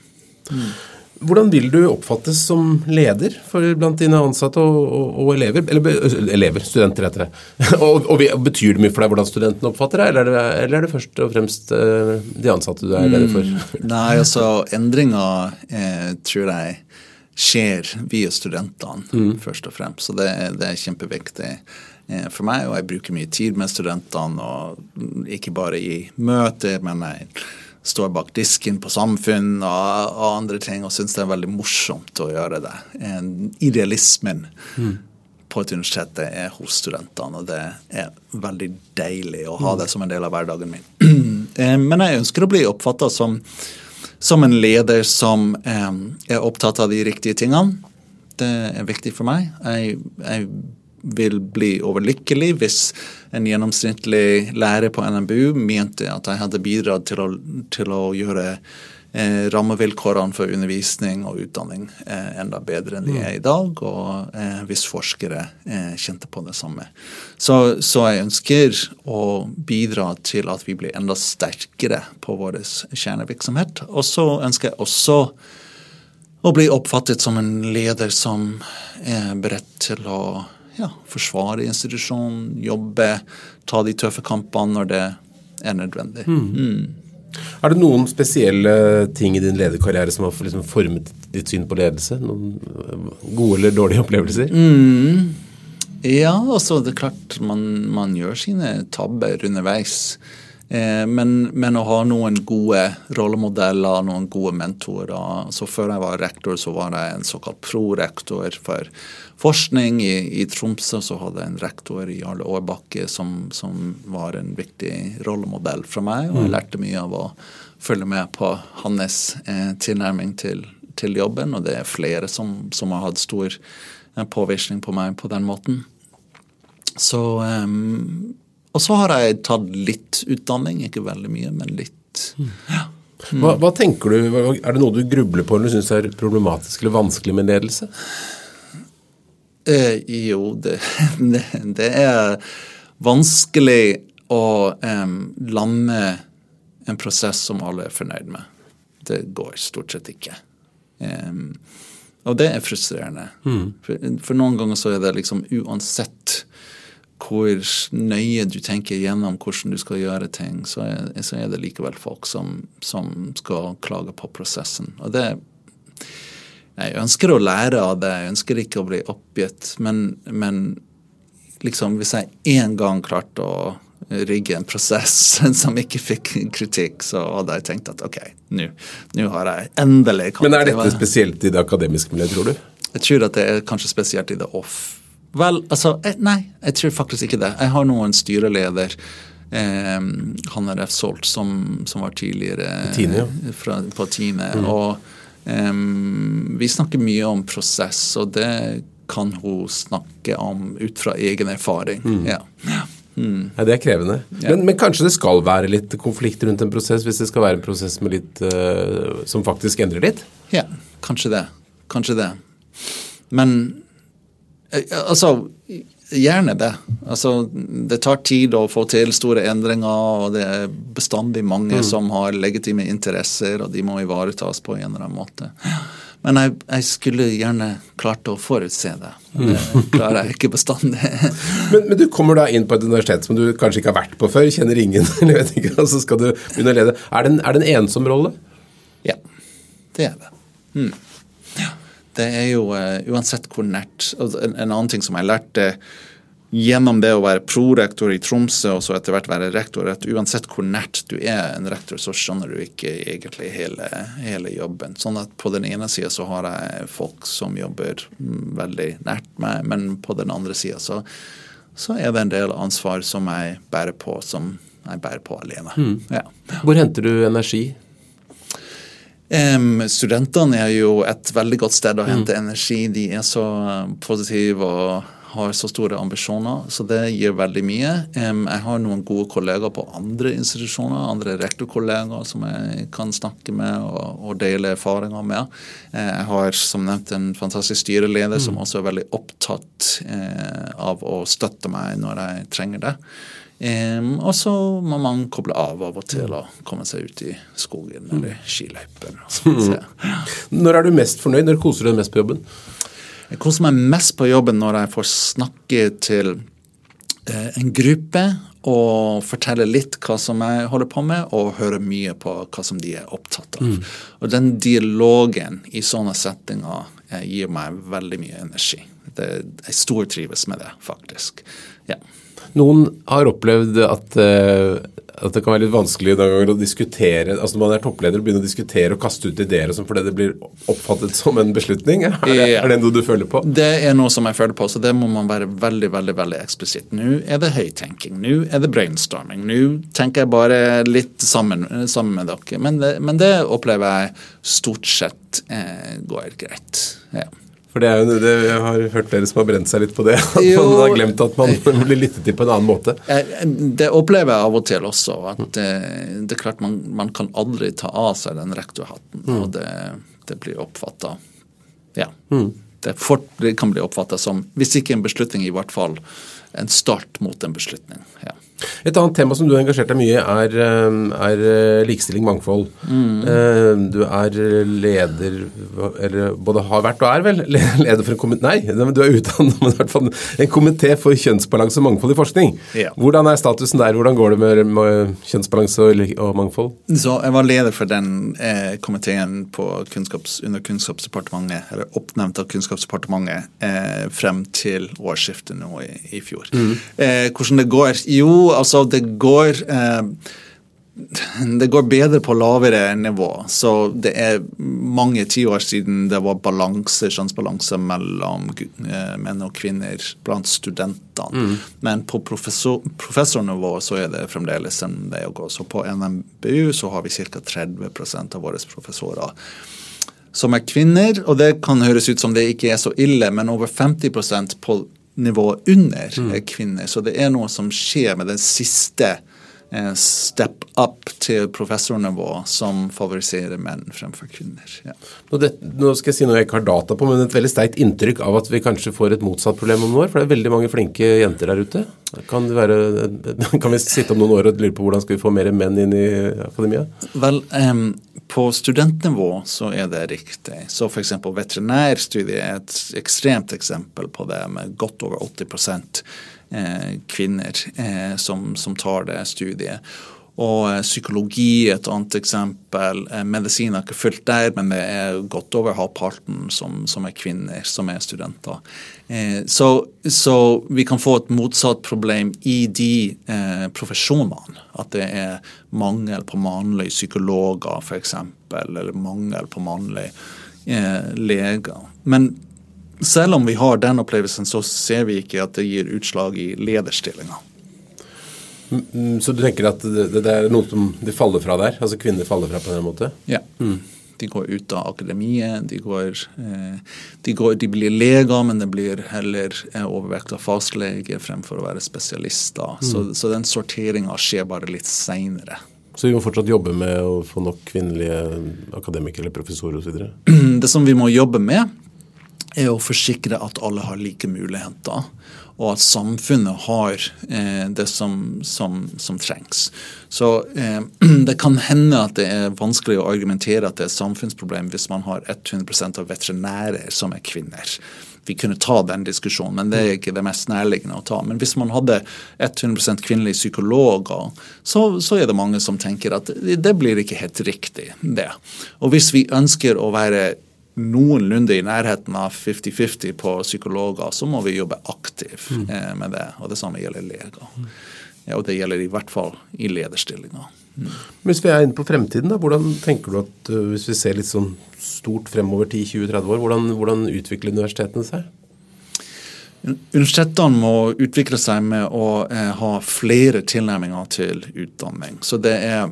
Mm. Hvordan vil du oppfattes som leder for blant dine ansatte og, og, og elever? Eller elever, studenter heter det. og, og, Betyr det mye for deg hvordan studentene oppfatter deg, eller, eller, er det først og fremst de ansatte du er leder for? Mm, nei, altså endringer eh, tror jeg skjer via studentene, mm. først og fremst. Så det, det er kjempeviktig eh, for meg, og jeg bruker mye tid med studentene. og Ikke bare i møter, men jeg står bak disken på Samfunn og, og andre ting, og syns det er veldig morsomt å gjøre det. En idealismen mm. på et universitet er hos studentene, og det er veldig deilig å ha mm. det som en del av hverdagen min. Eh, men jeg ønsker å bli oppfatta som som en leder som eh, er opptatt av de riktige tingene. Det er viktig for meg. Jeg, jeg vil bli overlykkelig hvis en gjennomsnittlig lærer på NMBU mente at jeg hadde bidratt til å, til å gjøre eh, rammevilkårene for undervisning og utdanning eh, enda bedre enn de er i dag, og eh, hvis forskere eh, kjente på det samme. Så, så, jeg ønsker å bidra til at vi blir enda sterkere på vår kjernevirksomhet. Og så ønsker jeg også å bli oppfattet som en leder som er beredt til å ja, forsvare institusjonen, jobbe, ta de tøffe kampene når det er nødvendig. Mm. Er det noen spesielle ting i din lederkarriere som har liksom formet ditt syn på ledelse? Noen gode eller dårlige opplevelser? Mm. Ja, altså det er klart man, man gjør sine tabber underveis. Eh, men, men, å ha noen gode rollemodeller, noen gode mentorer. Så Før jeg var rektor, så var jeg en såkalt prorektor for forskning. I, I, Tromsø så hadde jeg en rektor i Jarle Aarbakke som, som, var en viktig rollemodell for meg. Og jeg mm. lærte mye av å følge med på hans eh, tilnærming til, til, jobben. Og det er flere som, som har hatt stor eh, påvirkning på meg på den måten. Så um, og så har jeg tatt litt utdanning, ikke veldig mye, men litt. Ja. Mm. Hva, hva, tenker du, Er det noe du grubler på eller syns er problematisk eller vanskelig med ledelse? Eh, jo, det, det, det, er vanskelig å eh, lande en prosess som alle er fornøyd med. Det går stort sett ikke. Eh, og det er frustrerende. Mm. For, for, noen ganger så er det liksom uansett hvor nøye du tenker gjennom hvordan du skal gjøre ting, så er, så er det likevel folk som, som, skal klage på prosessen. Og det Jeg ønsker å lære av det, jeg ønsker ikke å bli oppgitt, men, men liksom hvis jeg én gang klarte å rigge en prosess som ikke fikk kritikk, så hadde jeg tenkt at ok, nå har jeg endelig kommet Men er dette spesielt i det akademiske miljøet, tror du? Jeg tror at det er kanskje spesielt i det off Vel, altså Nei, jeg tror faktisk ikke det. Jeg har nå en styreleder. Eh, han er F. som, som var tidligere Tine, ja. fra, på Tine. Mm. Og eh, vi snakker mye om prosess, og det kan hun snakke om ut fra egen erfaring. Mm. Ja. Mm. Ja, det er krevende. Ja. Men, men, kanskje det skal være litt konflikt rundt en prosess, hvis det skal være en prosess litt, uh, som faktisk endrer litt? Ja, kanskje det. Kanskje det. Men Eh, altså, gjerne det. Altså, det tar tid å få til store endringer, og det er bestandig mange mm. som har legitime interesser, og de må ivaretas på en eller annen måte. Men jeg, jeg skulle gjerne klart å forutse det. Det mm. klarer jeg ikke bestandig. men, men, du kommer da inn på et universitet som du kanskje ikke har vært på før, kjenner ingen, eller vet ikke, og så skal du begynne å lede. Er det en, er det en ensom rolle? Ja, det er det. Mm det er jo uh, uansett hvor nært en, en, annen ting som jeg lærte gjennom det å være prorektor i Tromsø og så etter hvert være rektor, at uansett hvor nært du er en rektor, så skjønner du ikke egentlig hele, hele jobben. Sånn at på den ene sida så har jeg folk som jobber veldig nært meg, men på den andre sida så, så, er det en del ansvar som jeg bærer på, som jeg bærer på alene. Mm. Ja. Hvor henter du energi? Um, studentene er jo et veldig godt sted å hente mm. energi. De er så um, positive og har så store ambisjoner, så det gir veldig mye. Jeg har noen gode kollegaer på andre institusjoner, andre rektorkollegaer som jeg kan snakke med og, dele erfaringer med. Uh, jeg har som nevnt en fantastisk styreleder mm. som også er veldig opptatt uh, av å støtte meg når jeg trenger det. Og så må man koble av av og til og komme seg ut i skogen eller skiløyper. Mm. Når er du mest fornøyd? Når koser du deg mest på jobben? Jeg koser meg mest på jobben når jeg får snakke til uh, en gruppe og fortelle litt hva som jeg holder på med, og høre mye på hva som de er opptatt av. Mm. Og den dialogen i sånne settinger uh, gir meg veldig mye energi. Det, jeg stortrives med det, faktisk. Ja. Noen har opplevd at, uh, at, det kan være litt vanskelig å diskutere altså Når man er toppleder å begynne å diskutere og kaste ut ideer og sånn fordi det blir oppfattet som en beslutning. Er det, ja. er det noe du føler på? Det er noe som jeg føler på, så det må man være veldig veldig, veldig eksplisitt. Nå er det høytenking, nå er det brainstorming. Nå tenker jeg bare litt sammen, sammen med dere. Men det, men det, opplever jeg stort sett eh, går greit. Ja. For det er jo, det, Jeg har hørt dere som har brent seg litt på det. At jo, man har glemt at man blir lyttet til på en annen måte. Det opplever jeg av og til også. at Det, det er klart man, man, kan aldri ta av seg den rektorhatten. Mm. Og det, det blir oppfatta Ja. Mm. Det, fort, det, kan bli oppfatta som, hvis ikke en beslutning, i hvert fall en start mot en beslutning. ja. Et annet tema som du har engasjert deg mye i, er, eh, er, eh, likestilling, mangfold. Mm. Eh, du er leder Eller både har vært og er vel leder for en komité Nei, du er utdannet men i hvert fall en komité for kjønnsbalanse og mangfold i forskning. Ja. Hvordan er statusen der? Hvordan går det med, med kjønnsbalanse og, og, mangfold? Så Jeg var leder for den eh, komiteen kunnskaps, under Kunnskapsdepartementet, eller oppnevnt av Kunnskapsdepartementet, eh, frem til årsskiftet nå i, i fjor. Mm. Eh, hvordan det går? Jo, altså det går eh, det går bedre på lavere nivå. Så det er mange tiår siden det var balanse, kjønnsbalanse mellom eh, menn og kvinner blant studentene. Mm. Men på professor, professornivå så er det fremdeles en vei å gå. Så på NMBU så har vi ca. 30% av våre professorer som er kvinner. Og det kan høres ut som det ikke er så ille, men over 50% på nivået under mm. kvinner. Så det er noe som skjer med den siste eh, step up til professornivå som favoriserer menn fremfor kvinner. Ja. Nå, det, nå, skal jeg si noe jeg ikke har data på, men et veldig sterkt inntrykk av at vi kanskje får et motsatt problem om noen år. For det er veldig mange flinke jenter der ute. Kan, være, kan vi sitte om noen år og lure på hvordan skal vi få mer menn inn i akademia? Vel, um, på studentnivå så er det riktig. Så f.eks. veterinærstudiet er et ekstremt eksempel på det, med godt over 80 eh, kvinner eh, som, som tar det studiet. Og eh, psykologi et annet eksempel. Eh, medisin er ikke fullt der, men det er godt over halvparten som, som er kvinner som er studenter. Eh, så, så, vi kan få et motsatt problem i de eh, profesjonene. At det er mangel på mannlige psykologer, f.eks., eller mangel på mannlige eh, leger. Men selv om vi har den opplevelsen, så ser vi ikke at det gir utslag i lederstillinger. Mm, så du tenker at det, det, er noe som de faller fra der? Altså kvinner faller fra på den måten? Ja. Mm. De går ut av akademiet. De, går, eh, de, går, de blir leger, men det blir heller eh, overvekt av fastlege fremfor å være spesialister. Mm. Så, så, den sorteringa skjer bare litt seinere. Så vi må fortsatt jobbe med å få nok kvinnelige akademikere eller professorer osv.? Det som vi må jobbe med, er å forsikre at alle har like muligheter og at samfunnet har eh, det som, som, som, trengs. Så eh, det kan hende at det er vanskelig å argumentere at det er et samfunnsproblem hvis man har 100% av veterinærer som er kvinner. Vi kunne ta den diskusjonen, men det er ikke det mest nærliggende å ta. Men hvis man hadde 100% kvinnelige psykologer, så, så, er det mange som tenker at det blir ikke helt riktig, det. Og hvis vi ønsker å være noenlunde i nærheten av 50-50 på psykologer, så må vi jobbe aktivt mm. eh, med det. Og det samme gjelder leger. Ja, og det gjelder i hvert fall i lederstillinger. Mm. Hvis vi er inne på fremtiden, da, hvordan tenker du at uh, hvis vi ser litt sånn stort fremover 10-20-30 år, hvordan, hvordan utvikler universitetene seg? Universitetene må utvikle seg med å eh, ha flere tilnærminger til utdanning. Så det er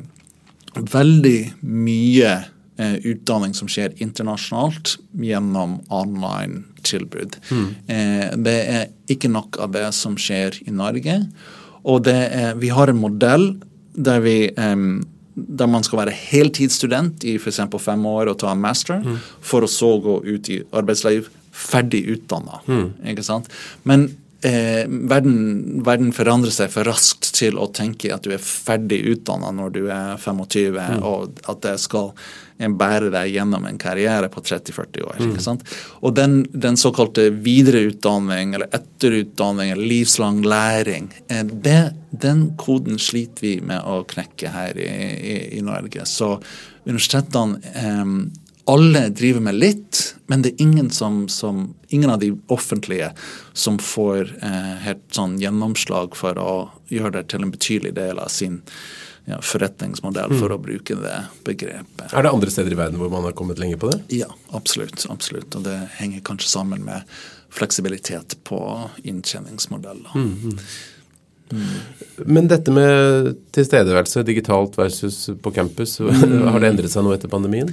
veldig mye Eh, utdanning som skjer internasjonalt gjennom online-tilbud. Mm. Eh, det er ikke nok av det som skjer i Norge. Og er, vi har en modell der, vi, der man skal være heltidsstudent i f.eks. fem år og ta en master, mm. for å så gå ut i arbeidsliv ferdig utdanna. Mm. Men eh, verden, verden, forandrer seg for raskt til å tenke at du er ferdig utdanna når du er 25, mm. og at det skal bære deg gjennom en karriere på 30-40 år. Mm. ikke sant? Og den, den, såkalte videreutdanning eller etterutdanning eller livslang læring, eh, det, den koden sliter vi med å knekke her i, i, i Norge. Så universitetene eh, alle driver med litt, men det er ingen, som, som, ingen av de offentlige som får eh, helt sånn gjennomslag for å gjøre det til en betydelig del av sin ja, forretningsmodell, for mm. å bruke det begrepet. Er det andre steder i verden hvor man har kommet lenger på det? Ja, absolutt. absolutt. Og det henger kanskje sammen med fleksibilitet på inntjeningsmodeller. Mm, mm. Mm. Men dette med tilstedeværelse digitalt versus på campus, har det endret seg noe etter pandemien?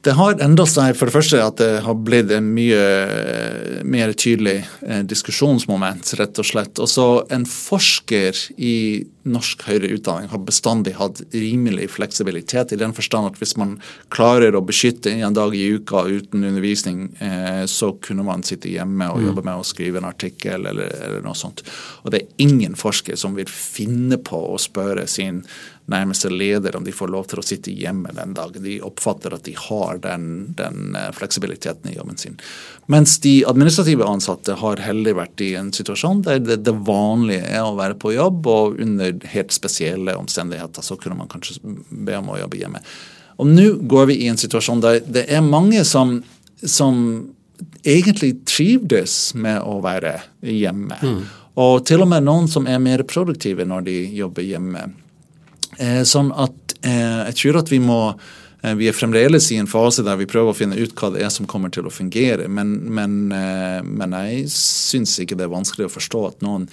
Det har enda seg for det første at det har blitt en mye mer tydelig eh, diskusjonsmoment, rett og slett. Og så en forsker i norsk høyere utdanning har bestandig hatt rimelig fleksibilitet, i den forstand at hvis man klarer å beskytte en dag i uka uten undervisning, eh, så kunne man sitte hjemme og mm. jobbe med å skrive en artikkel eller, eller noe sånt. Og det er ingen forsker som vil finne på å spørre sin nærmeste leder om de får lov til å sitte hjemme den dagen. De oppfatter at de har den, den eh, fleksibiliteten i jobben sin. Mens de administrative ansatte har heller vært i en situasjon der det, det, vanlige er å være på jobb, og under helt spesielle omstendigheter så kunne man kanskje be om å jobbe hjemme. Og nå går vi i en situasjon der det er mange som, som egentlig trivdes med å være hjemme. Mm. Og til og med noen som er mer produktive når de jobber hjemme. Eh, sånn at eh, jeg tror at vi må eh, vi er fremdeles i en fase der vi prøver å finne ut hva det er som kommer til å fungere. Men, men, men jeg syns ikke det er vanskelig å forstå at noen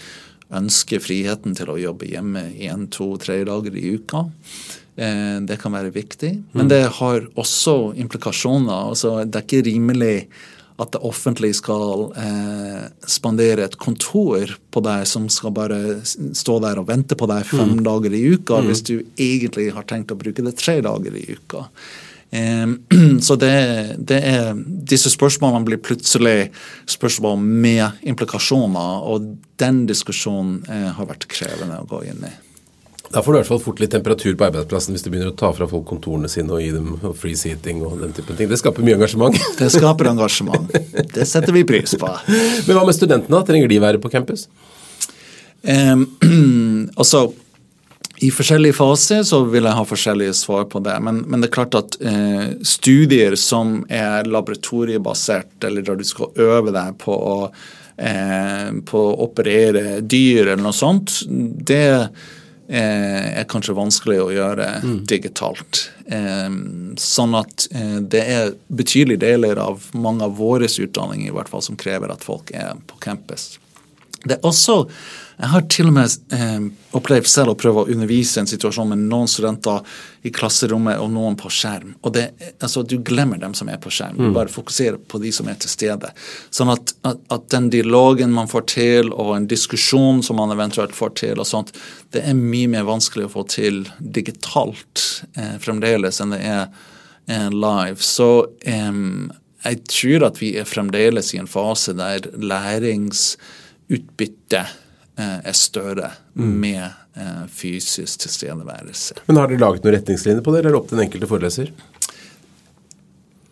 ønsker friheten til å jobbe hjemme én, to, tre dager i uka. Det kan være viktig. Men mm. det har også implikasjoner. Altså, det er ikke rimelig at det offentlige skal eh, spandere et kontor på deg som skal bare stå der og vente på deg fem mm. dager i uka, mm. hvis du egentlig har tenkt å bruke det tre dager i uka. Um, så det, det, er Disse spørsmålene blir plutselig spørsmål med implikasjoner, og den diskusjonen eh, har vært krevende å gå inn i. Da får du i hvert fall fort litt temperatur på arbeidsplassen hvis du begynner å ta fra folk kontorene sine og gi dem free seating og den typen ting. Det skaper mye engasjement. Det skaper engasjement. Det setter vi pris på. Men hva med studentene? Trenger de være på campus? Um, altså, i forskjellige faser så vil jeg ha forskjellige svar på det. Men, men det er klart at eh, studier som er laboratoriebasert, eller der du skal øve deg på å, eh, på å operere dyr eller noe sånt, det Eh, er kanskje vanskelig å gjøre mm. digitalt. Eh, sånn at eh, det er betydelige deler av mange av våre utdanninger i hvert fall som krever at folk er på campus. Det er også jeg har til og med eh, opplevd selv å prøve å undervise en situasjon med noen studenter i klasserommet og noen på skjerm. Og det, altså, Du glemmer dem som er på skjerm, du mm. bare fokuserer på de som er til stede. Sånn at, at, at, den dialogen man får til, og en diskusjon som man eventuelt får til, og sånt, det er mye mer vanskelig å få til digitalt eh, fremdeles enn det er eh, live. Så jeg tror at vi er fremdeles i en fase der læringsutbytte er større mm. med eh, fysisk tilstedeværelse. Men Har dere laget noen retningslinjer på det, eller er det opp til den enkelte foreleser?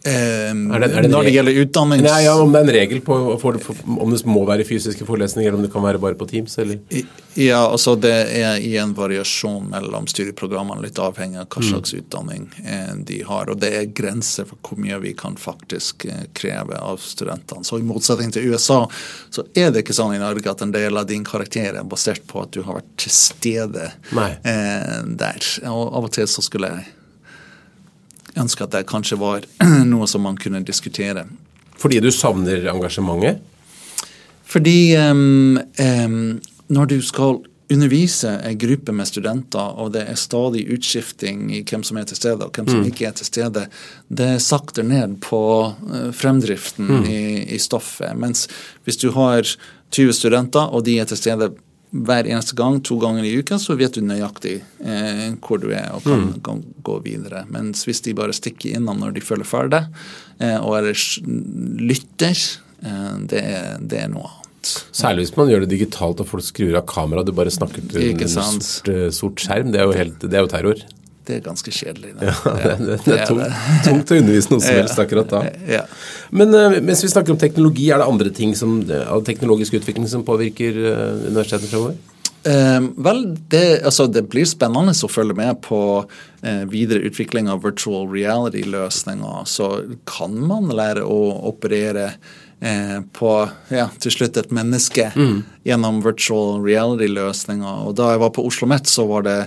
Um, er det, er det når det gjelder utdannings... Nei, ja, Om det er en regel på for, for, om det må være fysiske forelesninger, eller om det kan være bare på Teams? eller? Ja, altså Det er i en variasjon mellom studieprogrammene, litt avhengig av hva mm. slags mm. utdanning eh, de har. Og det er grenser for hvor mye vi kan faktisk eh, kreve av studentene. Så I motsetning til USA så er det ikke sånn i Norge at en del av din karakter er basert på at du har vært til stede eh, der. Og Av og til så skulle jeg ønske at det kanskje var noe som man kunne diskutere. Fordi du savner engasjementet? Fordi um, um, når du skal undervise en gruppe med studenter, og det er stadig utskifting i hvem som er til stede og hvem som mm. ikke er til stede, det sakter ned på uh, fremdriften mm. i, i, stoffet. Mens hvis du har 20 studenter, og de er til stede hver eneste gang, to ganger i uka, så vet du nøyaktig eh, hvor du er og kan, mm. kan, gå videre. Mens hvis de bare stikker innom når de føler for det, eh, og ellers lytter, eh, det, er, det, er, noe annet. Særlig hvis man gjør det digitalt og folk skrur av kameraet, du bare snakker til en sort, eh, sort, skjerm. Det er helt, det er jo terror det er ganske kjedelig. Ja, det, det, det, er tungt, tungt å undervise noe som helst akkurat da. Ja. Men uh, mens vi snakker om teknologi, er det andre ting som, av teknologisk utvikling som påvirker uh, universitetene fremover? Eh, vel, det, altså, det, blir spennende å følge med på eh, videre utvikling av virtual reality-løsninger. Så kan man lære å operere Eh, på ja, til slutt et menneske mm. gjennom virtual reality-løsninger. Og Da jeg var på Oslo OsloMet, så var det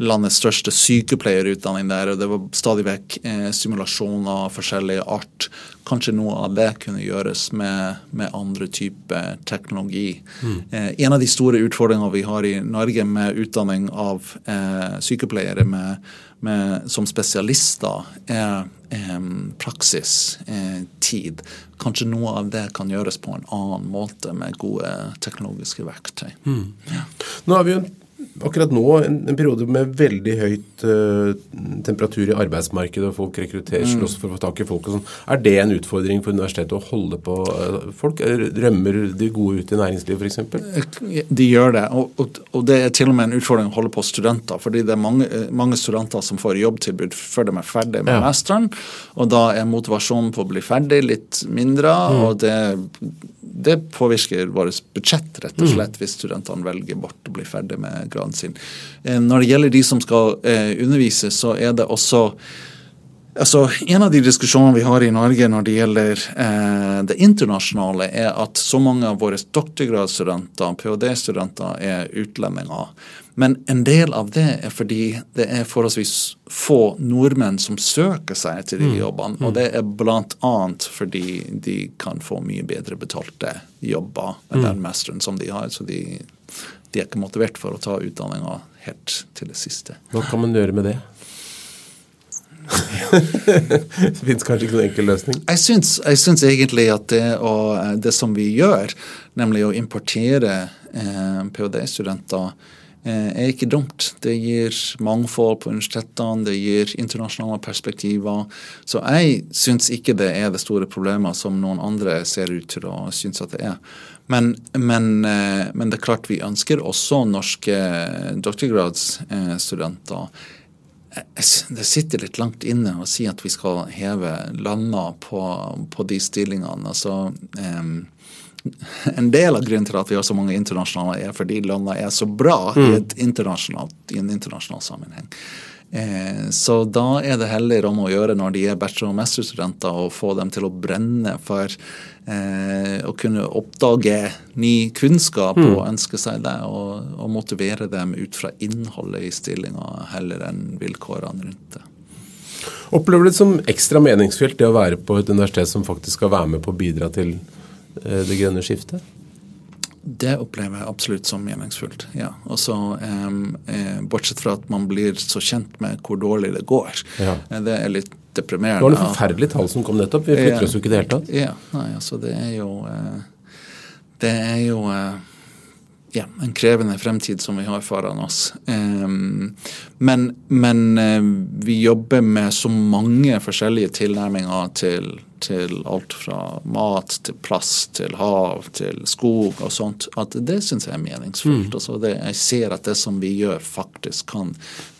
landets største sykepleierutdanning der, og det var stadig vekk eh, simulasjoner av forskjellig art. Kanskje noe av det kunne gjøres med, med andre typer teknologi. Mm. Eh, en av de store utfordringene vi har i Norge med utdanning av eh, sykepleiere med med, som spesialister er eh, praksistid. Eh, Kanskje noe av det kan gjøres på en annen måte med gode teknologiske verktøy. Mm. Ja. Nå har vi jo akkurat nå en, en, periode med veldig høyt uh, temperatur i arbeidsmarkedet, og folk rekrutterer, mm. slåss for å få tak i folk og sånn. Er det en utfordring for universitetet å holde på uh, folk? Rømmer de gode ut i næringslivet f.eks.? De gjør det, og, og, og, det er til og med en utfordring å holde på studenter. fordi det er mange, mange studenter som får jobbtilbud før de er ferdig med ja. masteren, og da er motivasjonen på å bli ferdig litt mindre. Mm. og det det påvirker vårt budsjett, rett og mm. slett, hvis studentene velger bort å bli ferdig med graden sin. Eh, når det gjelder de som skal eh, undervise, så er det også Altså, En av de diskusjonene vi har i Norge når det gjelder eh, det internasjonale, er at så mange av våre doktorgradsstudenter, ph.d.-studenter, er utlendinger. Men en del av det er fordi det er forholdsvis få nordmenn som søker seg til de mm. jobbene. Og mm. det er bl.a. fordi de kan få mye bedre betalte jobber med mm. den mesteren som de har. Så de, de er ikke motivert for å ta utdanninga helt til det siste. Hva kan man gjøre med det? det fins kanskje ikke noen enkel løsning? Jeg syns, jeg syns egentlig at det, og, det, som vi gjør, nemlig å importere eh, ph.d.-studenter, Eh, er ikke dumt. Det gir mangfold på universitetene, det gir internasjonale perspektiver. Så jeg syns ikke det er det store problemet som noen andre ser ut til å synes at det er. Men, men, eh, men det er klart vi ønsker også norske doktorgradsstudenter. Det sitter litt langt inne å si at vi skal heve landa på, på de stillingene. altså en del av grunnen til at vi har så mange internasjonale, er fordi landene er så bra mm. i, i, en internasjonal sammenheng. Eh, så da er det heller om å gjøre når de er bachelor- og mesterstudenter, å få dem til å brenne for eh, å kunne oppdage ny kunnskap mm. og ønske seg det, og, og, motivere dem ut fra innholdet i stillinga heller enn vilkårene rundt det. Opplever du det som ekstra meningsfylt det å være på et universitet som faktisk skal være med på å bidra til Eh, det grønne skiftet? Det opplever jeg absolutt som meningsfullt. ja. Også, um, eh, bortsett fra at man blir så kjent med hvor dårlig det går. Ja. Eh, det er litt deprimerende. Det var noen forferdelige tall som kom nettopp. Vi flytter oss jo ikke i det hele tatt. Ja, nei, altså det er jo Det er jo ja, en krevende fremtid som vi har foran oss. Um, men, men uh, vi jobber med så mange forskjellige tilnærminger til, til, alt fra mat til plass til hav til skog og sånt, at det syns jeg er meningsfullt. Mm. Altså det, jeg ser at det som vi gjør, faktisk kan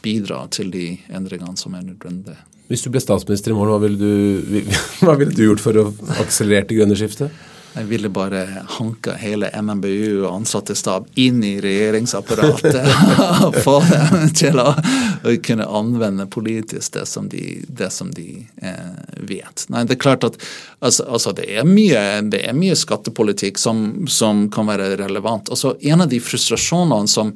bidra til de endringene som er nødvendige. Hvis du ble statsminister i morgen, hva ville du, hva ville du gjort for å akselerere det grønne skiftet? Jeg ville bare hanka hele NMBU og ansattestab inn i regjeringsapparatet og få dem til å, kunne anvende politisk det som de, det som de eh, vet. Nei, det er klart at altså, altså det, er mye, det, er mye, skattepolitikk som, som kan være relevant. Altså, en av de frustrasjonene som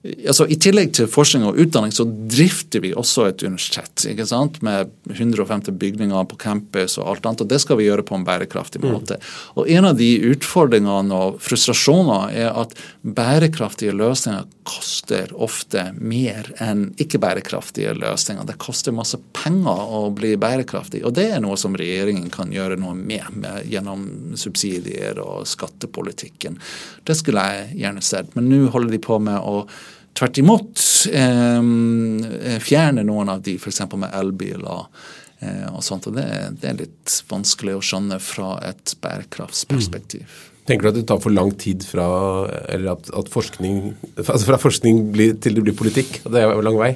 altså I tillegg til forskning og utdanning så drifter vi også et universitet ikke sant? med 150 bygninger på campus og alt annet. og Det skal vi gjøre på en bærekraftig mm. måte. Mm. Og En av de utfordringene og frustrasjoner er at bærekraftige løsninger koster ofte mer enn ikke-bærekraftige løsninger. Det koster masse penger å bli bærekraftig, og det er noe som regjeringen kan gjøre noe med, med gjennom subsidier og skattepolitikken. Det skulle jeg gjerne sett, men nå holder de på med å tvert imot eh, fjerne noen av de, f.eks. med elbiler. Eh, og sånt, og det, det, er litt vanskelig å skjønne fra et bærekraftsperspektiv. Mm. Tenker du at det tar for lang tid fra, eller at, at forskning, altså fra forskning blir, til det blir politikk? Det er jo lang vei?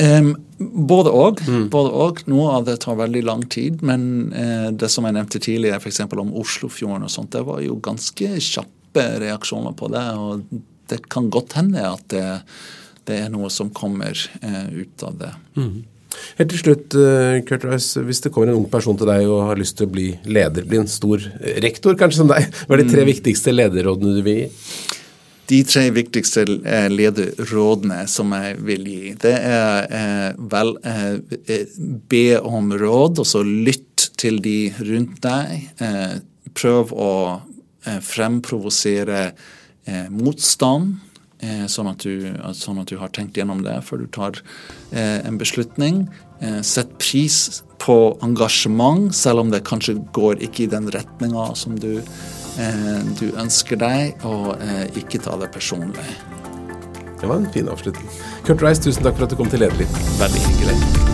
Um, både òg. Mm. Noe av det tar veldig lang tid. Men uh, det som jeg nevnte tidligere, f.eks. om Oslofjorden og sånt, det var jo ganske kjappe reaksjoner på det. og det kan godt hende at det, det er noe som kommer uh, ut av det. Mm. Helt til slutt, uh, Kurt Rice, hvis det kommer en ung person til deg og har lyst til å bli leder, bli en stor rektor kanskje som deg, hva er de tre mm. viktigste lederrådene du vil gi? De tre viktigste eh, lederrådene som jeg vil gi, det er eh, vel eh, be om råd, og så lytt til de rundt deg. Eh, prøv å fremprovosere eh, motstand eh, sånn, at du, sånn, at du, har tenkt gjennom det før du tar eh, en beslutning. Eh, sett pris på engasjement, selv om det kanskje går ikke i den retninga som du, eh, du, ønsker deg, og eh, ikke ta det personlig. Det var en fin avslutning. Kurt Rice, tusen takk for at du kom til Lederliv. Veldig hyggelig.